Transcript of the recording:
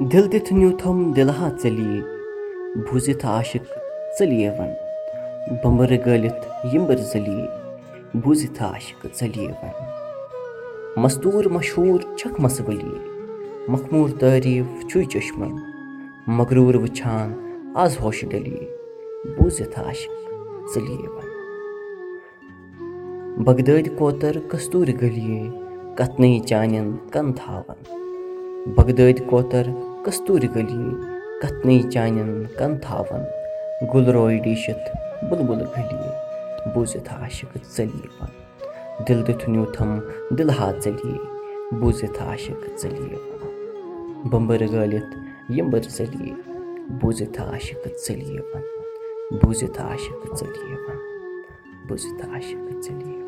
دِل دِتھ نیوٗتھم دِلہٕ ہا ژَلیے بوٗزِتھ عاشق ژَلیے وَن بۄمبرٕ گٲلِتھ یِمبٕر ژَلیے بوٗزِتھ عاشق ژَلیے وَن مستوٗر مشہوٗر چھکھ مَسہٕ ؤلیے مخموٗر تعٲریٖف چھُے چٔشمَن مغروٗر وٕچھان آز ہوش ڈلیے بوٗزِتھ عاشق ژَلیے وَن بغدٲدۍ کوتَر کستوٗرِ گٔلیے کَتنٕے چانٮ۪ن کَن تھاوَن بغدٲدۍ کوتَر کستوٗرِ گٔلیے کَتنٕے چانٮ۪ن کَن تھاوَن گُل روے ڈیٖشِتھ بُلبُل گٔلیے بوٗزِتھ عاشق ژَلیے وَن دِل دِتھ نیوٗتھم دِلہٕ ہا ژَلیے بوٗزِتھ عاشق ژَلیے وَن بۄمبٕرٕ گٲلِتھ یِمبٕر ژَلیے بوٗزِتھ عاشق ژَلیے وَن بوٗزِتھ عاشق ژَلیے وَن بوٗزِتھ عاشق ژَلیے